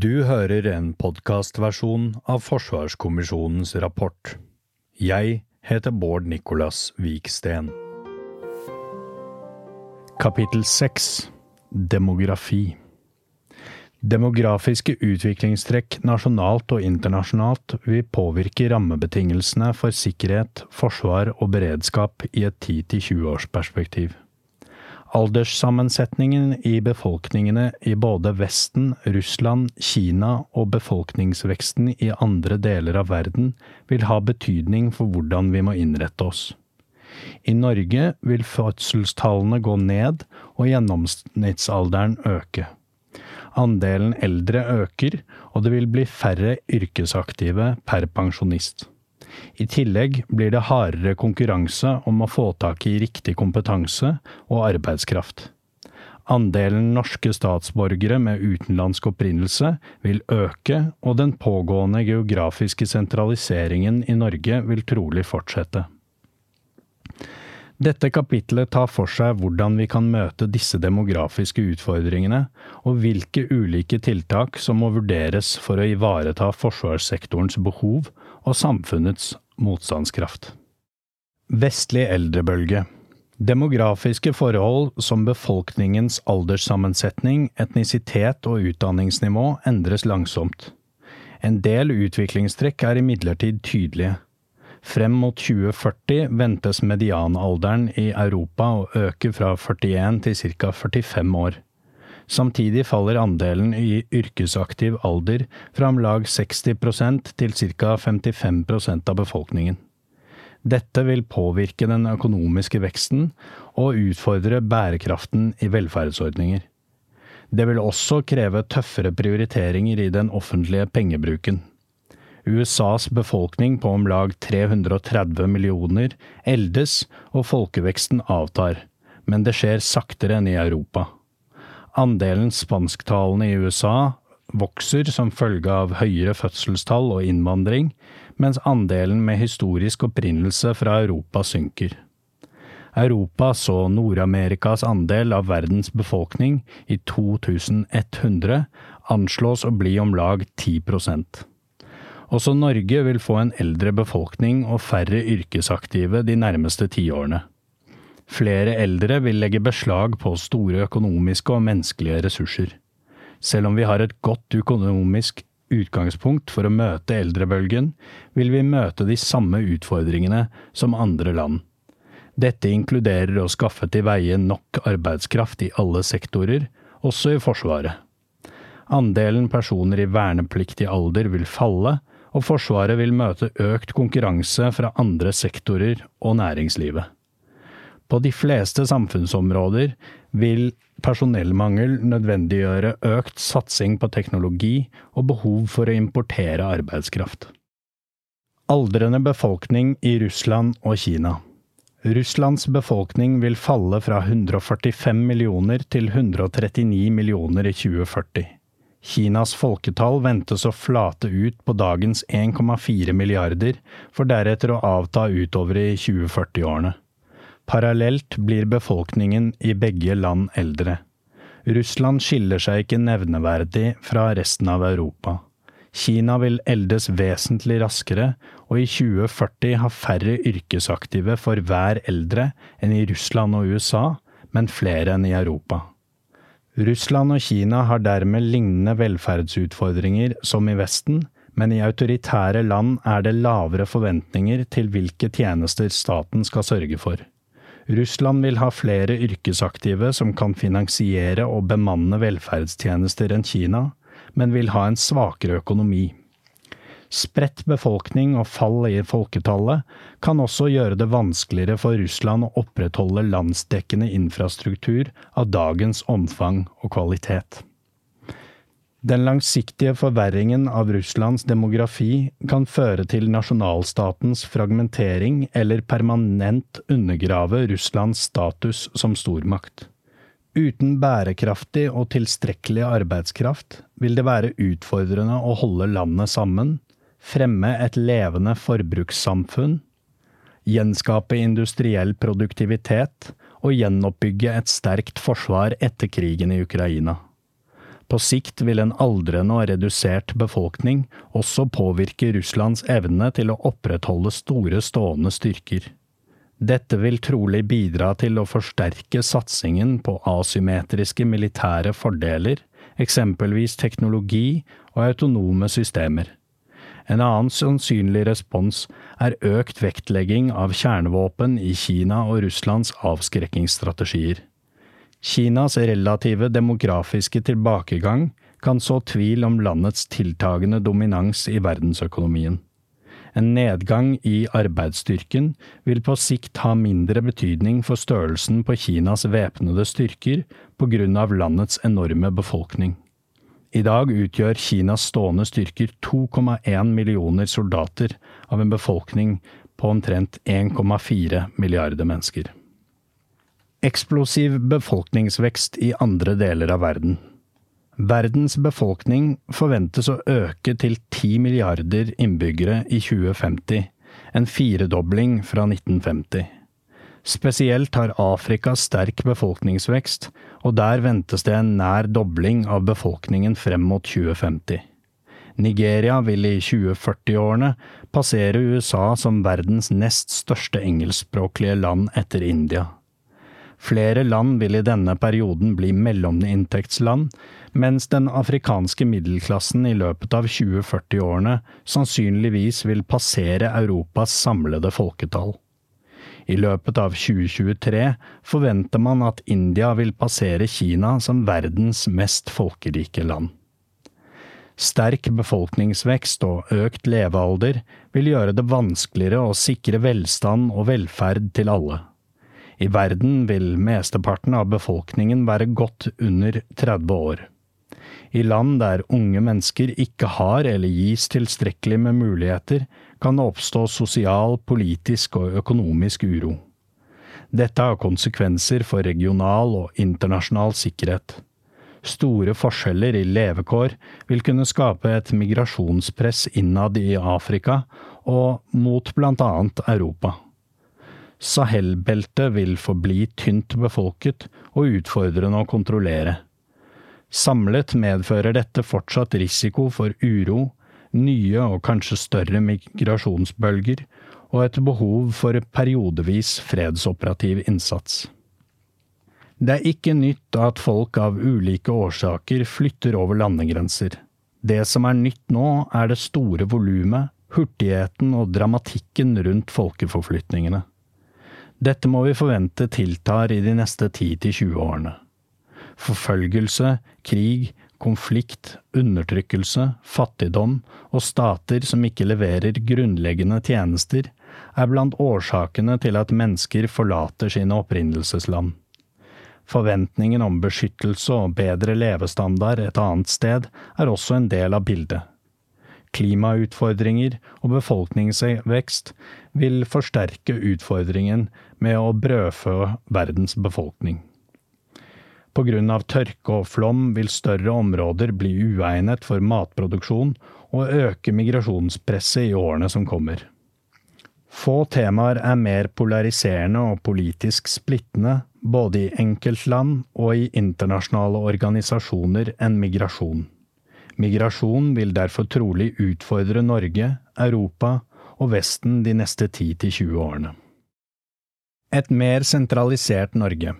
Du hører en podkastversjon av Forsvarskommisjonens rapport. Jeg heter Bård Nicolas Viksten. Kapittel 6 Demografi Demografiske utviklingstrekk nasjonalt og internasjonalt vil påvirke rammebetingelsene for sikkerhet, forsvar og beredskap i et 10–20 års perspektiv. Alderssammensetningen i befolkningene i både Vesten, Russland, Kina og befolkningsveksten i andre deler av verden vil ha betydning for hvordan vi må innrette oss. I Norge vil fødselstallene gå ned og gjennomsnittsalderen øke. Andelen eldre øker, og det vil bli færre yrkesaktive per pensjonist. I tillegg blir det hardere konkurranse om å få tak i riktig kompetanse og arbeidskraft. Andelen norske statsborgere med utenlandsk opprinnelse vil øke, og den pågående geografiske sentraliseringen i Norge vil trolig fortsette. Dette kapitlet tar for seg hvordan vi kan møte disse demografiske utfordringene, og hvilke ulike tiltak som må vurderes for å ivareta forsvarssektorens behov og samfunnets motstandskraft. Vestlig eldrebølge Demografiske forhold som befolkningens alderssammensetning, etnisitet og utdanningsnivå endres langsomt. En del utviklingstrekk er imidlertid tydelige. Frem mot 2040 ventes medianalderen i Europa å øke fra 41 til ca. 45 år. Samtidig faller andelen i yrkesaktiv alder fra om lag 60% til ca. 55% av befolkningen. Dette vil påvirke den økonomiske veksten og utfordre bærekraften i velferdsordninger. Det vil også kreve tøffere prioriteringer i den offentlige pengebruken. USAs befolkning på om lag 330 millioner eldes, og folkeveksten avtar, men det skjer saktere enn i Europa. Andelen spansktalende i USA vokser som følge av høyere fødselstall og innvandring, mens andelen med historisk opprinnelse fra Europa synker. Europa så Nord-Amerikas andel av verdens befolkning i 2100 anslås å bli om lag 10 Også Norge vil få en eldre befolkning og færre yrkesaktive de nærmeste tiårene. Flere eldre vil legge beslag på store økonomiske og menneskelige ressurser. Selv om vi har et godt økonomisk utgangspunkt for å møte eldrebølgen, vil vi møte de samme utfordringene som andre land. Dette inkluderer å skaffe til veie nok arbeidskraft i alle sektorer, også i Forsvaret. Andelen personer i vernepliktig alder vil falle, og Forsvaret vil møte økt konkurranse fra andre sektorer og næringslivet. På de fleste samfunnsområder vil personellmangel nødvendiggjøre økt satsing på teknologi og behov for å importere arbeidskraft. Aldrende befolkning i Russland og Kina Russlands befolkning vil falle fra 145 millioner til 139 millioner i 2040. Kinas folketall ventes å flate ut på dagens 1,4 milliarder, for deretter å avta utover i 2040-årene. Parallelt blir befolkningen i begge land eldre. Russland skiller seg ikke nevneverdig fra resten av Europa. Kina vil eldes vesentlig raskere, og i 2040 ha færre yrkesaktive for hver eldre enn i Russland og USA, men flere enn i Europa. Russland og Kina har dermed lignende velferdsutfordringer som i Vesten, men i autoritære land er det lavere forventninger til hvilke tjenester staten skal sørge for. Russland vil ha flere yrkesaktive som kan finansiere og bemanne velferdstjenester enn Kina, men vil ha en svakere økonomi. Spredt befolkning og fall i folketallet kan også gjøre det vanskeligere for Russland å opprettholde landsdekkende infrastruktur av dagens omfang og kvalitet. Den langsiktige forverringen av Russlands demografi kan føre til nasjonalstatens fragmentering eller permanent undergrave Russlands status som stormakt. Uten bærekraftig og tilstrekkelig arbeidskraft vil det være utfordrende å holde landet sammen, fremme et levende forbrukssamfunn, gjenskape industriell produktivitet og gjenoppbygge et sterkt forsvar etter krigen i Ukraina. På sikt vil en aldrende og redusert befolkning også påvirke Russlands evne til å opprettholde store stående styrker. Dette vil trolig bidra til å forsterke satsingen på asymmetriske militære fordeler, eksempelvis teknologi og autonome systemer. En annen sannsynlig respons er økt vektlegging av kjernevåpen i Kina og Russlands avskrekkingsstrategier. Kinas relative demografiske tilbakegang kan så tvil om landets tiltagende dominans i verdensøkonomien. En nedgang i arbeidsstyrken vil på sikt ha mindre betydning for størrelsen på Kinas væpnede styrker på grunn av landets enorme befolkning. I dag utgjør Kinas stående styrker 2,1 millioner soldater av en befolkning på omtrent 1,4 milliarder mennesker eksplosiv befolkningsvekst i andre deler av verden. Verdens befolkning forventes å øke til 10 milliarder innbyggere i 2050, en firedobling fra 1950. Spesielt har Afrika sterk befolkningsvekst, og der ventes det en nær dobling av befolkningen frem mot 2050. Nigeria vil i 2040-årene passere USA som verdens nest største engelskspråklige land etter India. Flere land vil i denne perioden bli mellominntektsland, mens den afrikanske middelklassen i løpet av 2040-årene sannsynligvis vil passere Europas samlede folketall. I løpet av 2023 forventer man at India vil passere Kina som verdens mest folkerike land. Sterk befolkningsvekst og økt levealder vil gjøre det vanskeligere å sikre velstand og velferd til alle. I verden vil mesteparten av befolkningen være godt under 30 år. I land der unge mennesker ikke har eller gis tilstrekkelig med muligheter, kan det oppstå sosial, politisk og økonomisk uro. Dette har konsekvenser for regional og internasjonal sikkerhet. Store forskjeller i levekår vil kunne skape et migrasjonspress innad i Afrika og mot annet Europa. Sahel-beltet vil forbli tynt befolket og utfordrende å kontrollere. Samlet medfører dette fortsatt risiko for uro, nye og kanskje større migrasjonsbølger og et behov for periodevis fredsoperativ innsats. Det er ikke nytt at folk av ulike årsaker flytter over landegrenser. Det som er nytt nå, er det store volumet, hurtigheten og dramatikken rundt folkeforflytningene. Dette må vi forvente tiltar i de neste 10–20 årene. Forfølgelse, krig, konflikt, undertrykkelse, fattigdom og stater som ikke leverer grunnleggende tjenester, er blant årsakene til at mennesker forlater sine opprinnelsesland. Forventningen om beskyttelse og bedre levestandard et annet sted er også en del av bildet klimautfordringer og befolkningsvekst vil forsterke utfordringen med å brødfø verdens befolkning. Av tørke og flom vil større områder bli uegnet for matproduksjon og øke migrasjonspresset i årene som kommer. Få temaer er mer polariserende og politisk splittende, både i enkeltland og i internasjonale organisasjoner, enn migrasjon. Migrasjon vil derfor trolig utfordre Norge, Europa og Vesten de neste 10–20 årene. Et mer sentralisert Norge.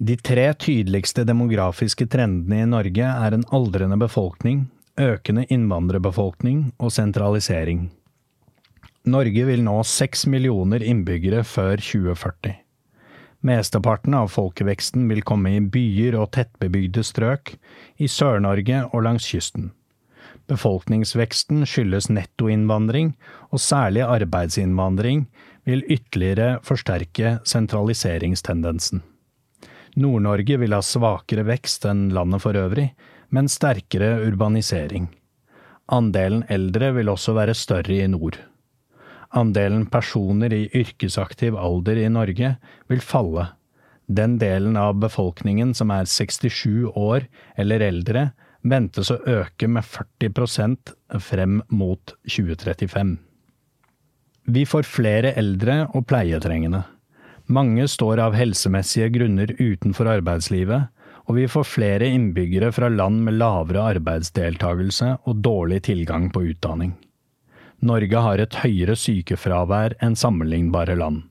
De tre tydeligste demografiske trendene i Norge er en aldrende befolkning, økende innvandrerbefolkning og sentralisering. Norge vil nå seks millioner innbyggere før 2040. Mesteparten av folkeveksten vil komme i byer og tettbebygde strøk, i Sør-Norge og langs kysten. Befolkningsveksten skyldes nettoinnvandring, og særlig arbeidsinnvandring vil ytterligere forsterke sentraliseringstendensen. Nord-Norge vil ha svakere vekst enn landet for øvrig, men sterkere urbanisering. Andelen eldre vil også være større i nord. Andelen personer i yrkesaktiv alder i Norge vil falle. Den delen av befolkningen som er 67 år eller eldre, ventes å øke med 40% frem mot 2035. Vi får flere eldre og pleietrengende. Mange står av helsemessige grunner utenfor arbeidslivet, og vi får flere innbyggere fra land med lavere arbeidsdeltakelse og dårlig tilgang på utdanning. Norge har et høyere sykefravær enn sammenlignbare land.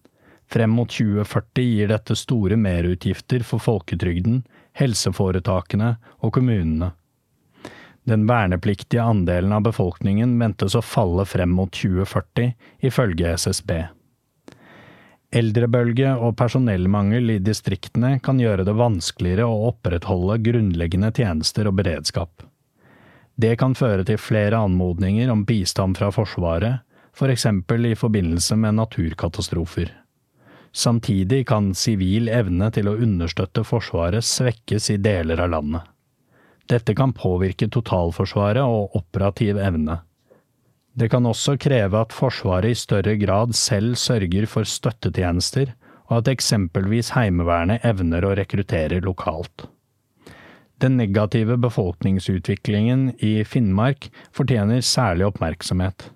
Frem mot 2040 gir dette store merutgifter for folketrygden, helseforetakene og kommunene. Den vernepliktige andelen av befolkningen ventes å falle frem mot 2040, ifølge SSB. Eldrebølge og personellmangel i distriktene kan gjøre det vanskeligere å opprettholde grunnleggende tjenester og beredskap. Det kan føre til flere anmodninger om bistand fra Forsvaret, f.eks. For i forbindelse med naturkatastrofer. Samtidig kan sivil evne til å understøtte Forsvaret svekkes i deler av landet. Dette kan påvirke totalforsvaret og operativ evne. Det kan også kreve at Forsvaret i større grad selv sørger for støttetjenester, og at eksempelvis Heimevernet evner å rekruttere lokalt. Den negative befolkningsutviklingen i Finnmark fortjener særlig oppmerksomhet.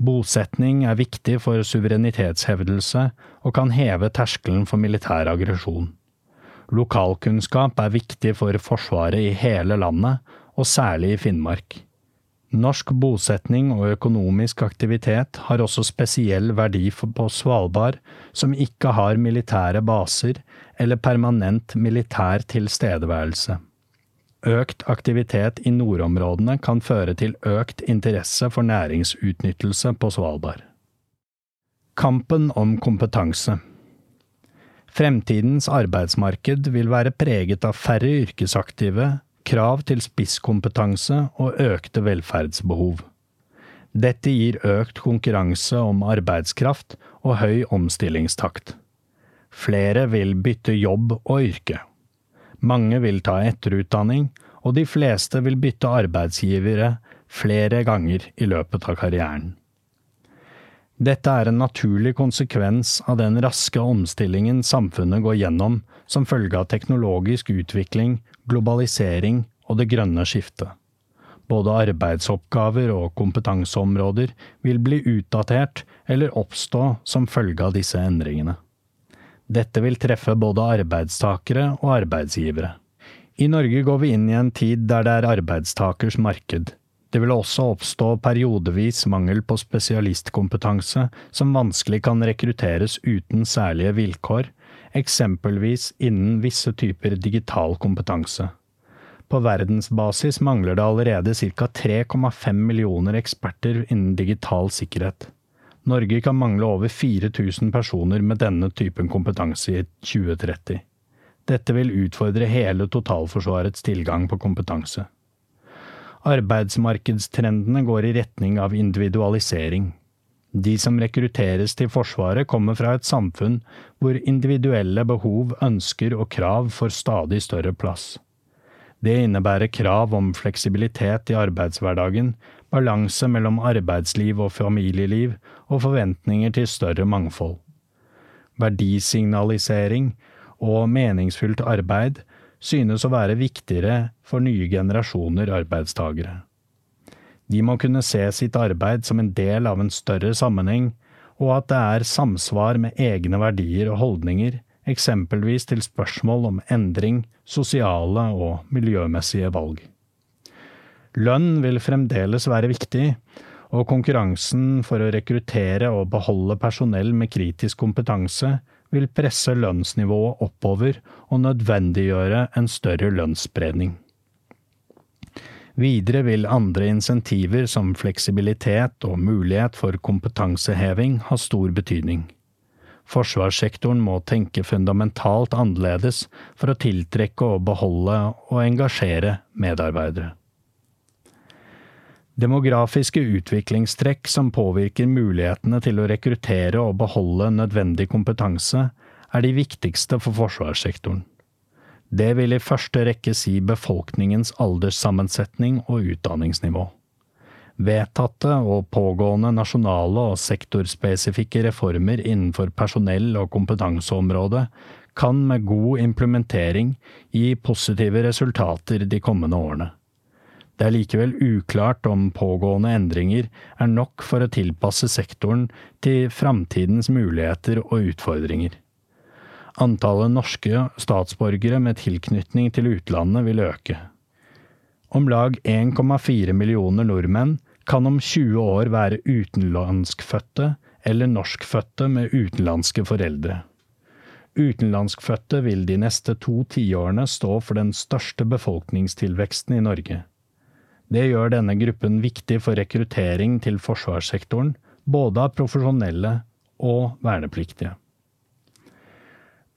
Bosetning er viktig for suverenitetshevdelse og kan heve terskelen for militær aggresjon. Lokalkunnskap er viktig for Forsvaret i hele landet, og særlig i Finnmark. Norsk bosetning og økonomisk aktivitet har også spesiell verdi på Svalbard, som ikke har militære baser eller permanent militær tilstedeværelse. Økt aktivitet i nordområdene kan føre til økt interesse for næringsutnyttelse på Svalbard. Kampen om kompetanse Fremtidens arbeidsmarked vil være preget av færre yrkesaktive, krav til spisskompetanse og økte velferdsbehov. Dette gir økt konkurranse om arbeidskraft og høy omstillingstakt. Flere vil bytte jobb og yrke. Mange vil ta etterutdanning, og de fleste vil bytte arbeidsgivere flere ganger i løpet av karrieren. Dette er en naturlig konsekvens av den raske omstillingen samfunnet går gjennom som følge av teknologisk utvikling, globalisering og det grønne skiftet. Både arbeidsoppgaver og kompetanseområder vil bli utdatert eller oppstå som følge av disse endringene. Dette vil treffe både arbeidstakere og arbeidsgivere. I Norge går vi inn i en tid der det er arbeidstakers marked. Det vil også oppstå periodevis mangel på spesialistkompetanse som vanskelig kan rekrutteres uten særlige vilkår, eksempelvis innen visse typer digital kompetanse. På verdensbasis mangler det allerede ca 3,5 millioner eksperter innen digital sikkerhet. Norge kan mangle over 4000 personer med denne typen kompetanse i 2030. Dette vil utfordre hele totalforsvarets tilgang på kompetanse. Arbeidsmarkedstrendene går i retning av individualisering. De som rekrutteres til Forsvaret, kommer fra et samfunn hvor individuelle behov, ønsker og krav får stadig større plass. Det innebærer krav om fleksibilitet i arbeidshverdagen, balanse mellom arbeidsliv og familieliv, og forventninger til større mangfold. Verdisignalisering og meningsfylt arbeid synes å være viktigere for nye generasjoner arbeidstagere. De må kunne se sitt arbeid som en del av en større sammenheng, og at det er samsvar med egne verdier og holdninger, eksempelvis til spørsmål om endring, sosiale og miljømessige valg. Lønn vil fremdeles være viktig, og konkurransen for å rekruttere og beholde personell med kritisk kompetanse vil presse lønnsnivået oppover og nødvendiggjøre en større lønnsspredning. Videre vil andre insentiver som fleksibilitet og mulighet for kompetanseheving ha stor betydning. Forsvarssektoren må tenke fundamentalt annerledes for å tiltrekke og beholde og engasjere medarbeidere. Demografiske utviklingstrekk som påvirker mulighetene til å rekruttere og beholde nødvendig kompetanse, er de viktigste for forsvarssektoren. Det vil i første rekke si befolkningens alderssammensetning og utdanningsnivå. Vedtatte og pågående nasjonale og sektorspesifikke reformer innenfor personell- og kompetanseområdet kan med god implementering gi positive resultater de kommende årene. Det er likevel uklart om pågående endringer er nok for å tilpasse sektoren til framtidens muligheter og utfordringer. Antallet norske statsborgere med tilknytning til utlandet vil øke. Om lag 1,4 millioner nordmenn kan om 20 år være utenlandskfødte eller norskfødte med utenlandske foreldre. Utenlandskfødte vil de neste to tiårene stå for den største befolkningstilveksten i Norge. Det gjør denne gruppen viktig for rekruttering til forsvarssektoren, både av profesjonelle og vernepliktige.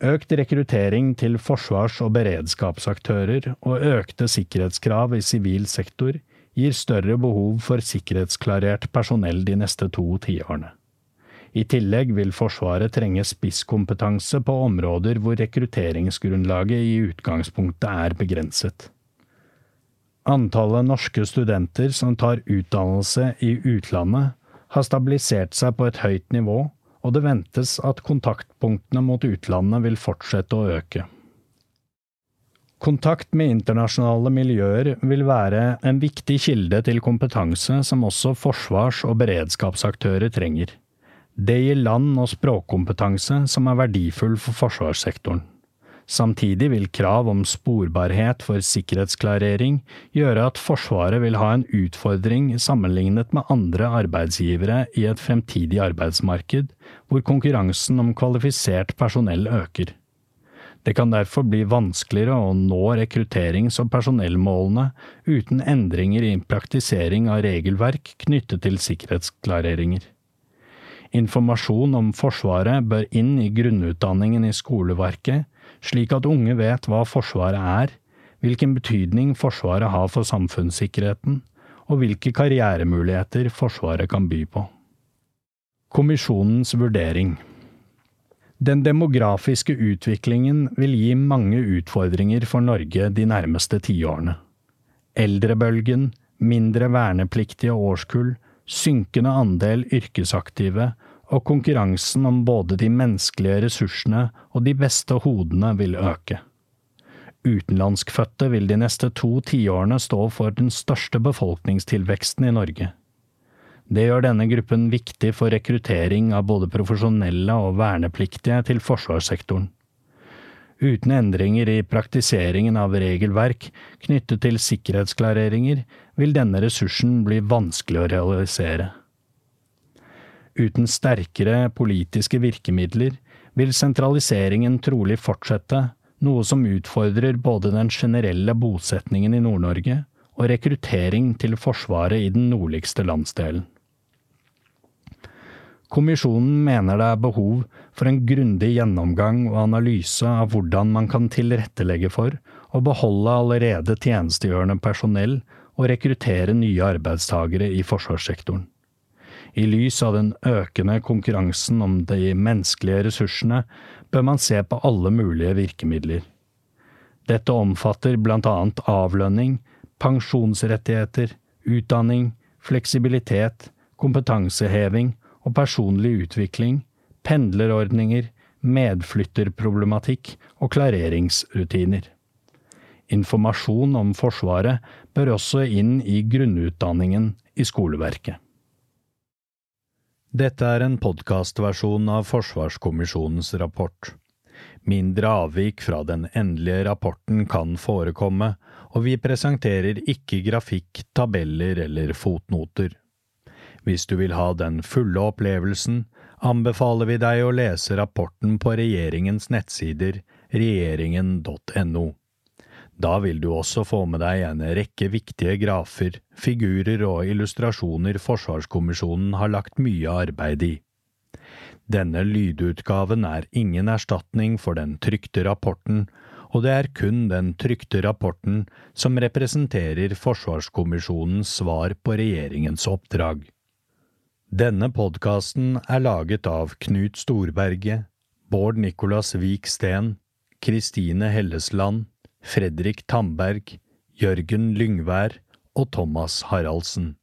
Økt rekruttering til forsvars- og beredskapsaktører og økte sikkerhetskrav i sivil sektor gir større behov for sikkerhetsklarert personell de neste to tiårene. I tillegg vil Forsvaret trenge spisskompetanse på områder hvor rekrutteringsgrunnlaget i utgangspunktet er begrenset. Antallet norske studenter som tar utdannelse i utlandet, har stabilisert seg på et høyt nivå, og det ventes at kontaktpunktene mot utlandet vil fortsette å øke. Kontakt med internasjonale miljøer vil være en viktig kilde til kompetanse som også forsvars- og beredskapsaktører trenger. Det gir land- og språkkompetanse som er verdifull for forsvarssektoren. Samtidig vil krav om sporbarhet for sikkerhetsklarering gjøre at Forsvaret vil ha en utfordring sammenlignet med andre arbeidsgivere i et fremtidig arbeidsmarked, hvor konkurransen om kvalifisert personell øker. Det kan derfor bli vanskeligere å nå rekrutterings- og personellmålene uten endringer i praktisering av regelverk knyttet til sikkerhetsklareringer. Informasjon om Forsvaret bør inn i grunnutdanningen i skoleverket, slik at unge vet hva Forsvaret er, hvilken betydning Forsvaret har for samfunnssikkerheten, og hvilke karrieremuligheter Forsvaret kan by på. Kommisjonens vurdering Den demografiske utviklingen vil gi mange utfordringer for Norge de nærmeste tiårene. Eldrebølgen, mindre vernepliktige årskull, synkende andel yrkesaktive og konkurransen om både de menneskelige ressursene og de beste hodene vil øke. Utenlandskfødte vil de neste to tiårene stå for den største befolkningstilveksten i Norge. Det gjør denne gruppen viktig for rekruttering av både profesjonelle og vernepliktige til forsvarssektoren. Uten endringer i praktiseringen av regelverk knyttet til sikkerhetsklareringer vil denne ressursen bli vanskelig å realisere. Uten sterkere politiske virkemidler vil sentraliseringen trolig fortsette, noe som utfordrer både den generelle bosetningen i Nord-Norge og rekruttering til Forsvaret i den nordligste landsdelen. Kommisjonen mener det er behov for en grundig gjennomgang og analyse av hvordan man kan tilrettelegge for å beholde allerede tjenestegjørende personell og rekruttere nye arbeidstagere i forsvarssektoren. I lys av den økende konkurransen om de menneskelige ressursene bør man se på alle mulige virkemidler. Dette omfatter blant annet avlønning, pensjonsrettigheter, utdanning, fleksibilitet, kompetanseheving og personlig utvikling, pendlerordninger, medflytterproblematikk og klareringsrutiner. Informasjon om Forsvaret bør også inn i grunnutdanningen i skoleverket. Dette er en podkastversjon av Forsvarskommisjonens rapport. Mindre avvik fra den endelige rapporten kan forekomme, og vi presenterer ikke grafikk, tabeller eller fotnoter. Hvis du vil ha den fulle opplevelsen, anbefaler vi deg å lese rapporten på regjeringens nettsider regjeringen.no. Da vil du også få med deg en rekke viktige grafer, figurer og illustrasjoner Forsvarskommisjonen har lagt mye arbeid i. Denne lydutgaven er ingen erstatning for den trykte rapporten, og det er kun den trykte rapporten som representerer Forsvarskommisjonens svar på regjeringens oppdrag. Denne podkasten er laget av Knut Storberget, Bård Nicolas Vik Steen, Kristine Hellesland, Fredrik Tamberg, Jørgen Lyngvær og Thomas Haraldsen.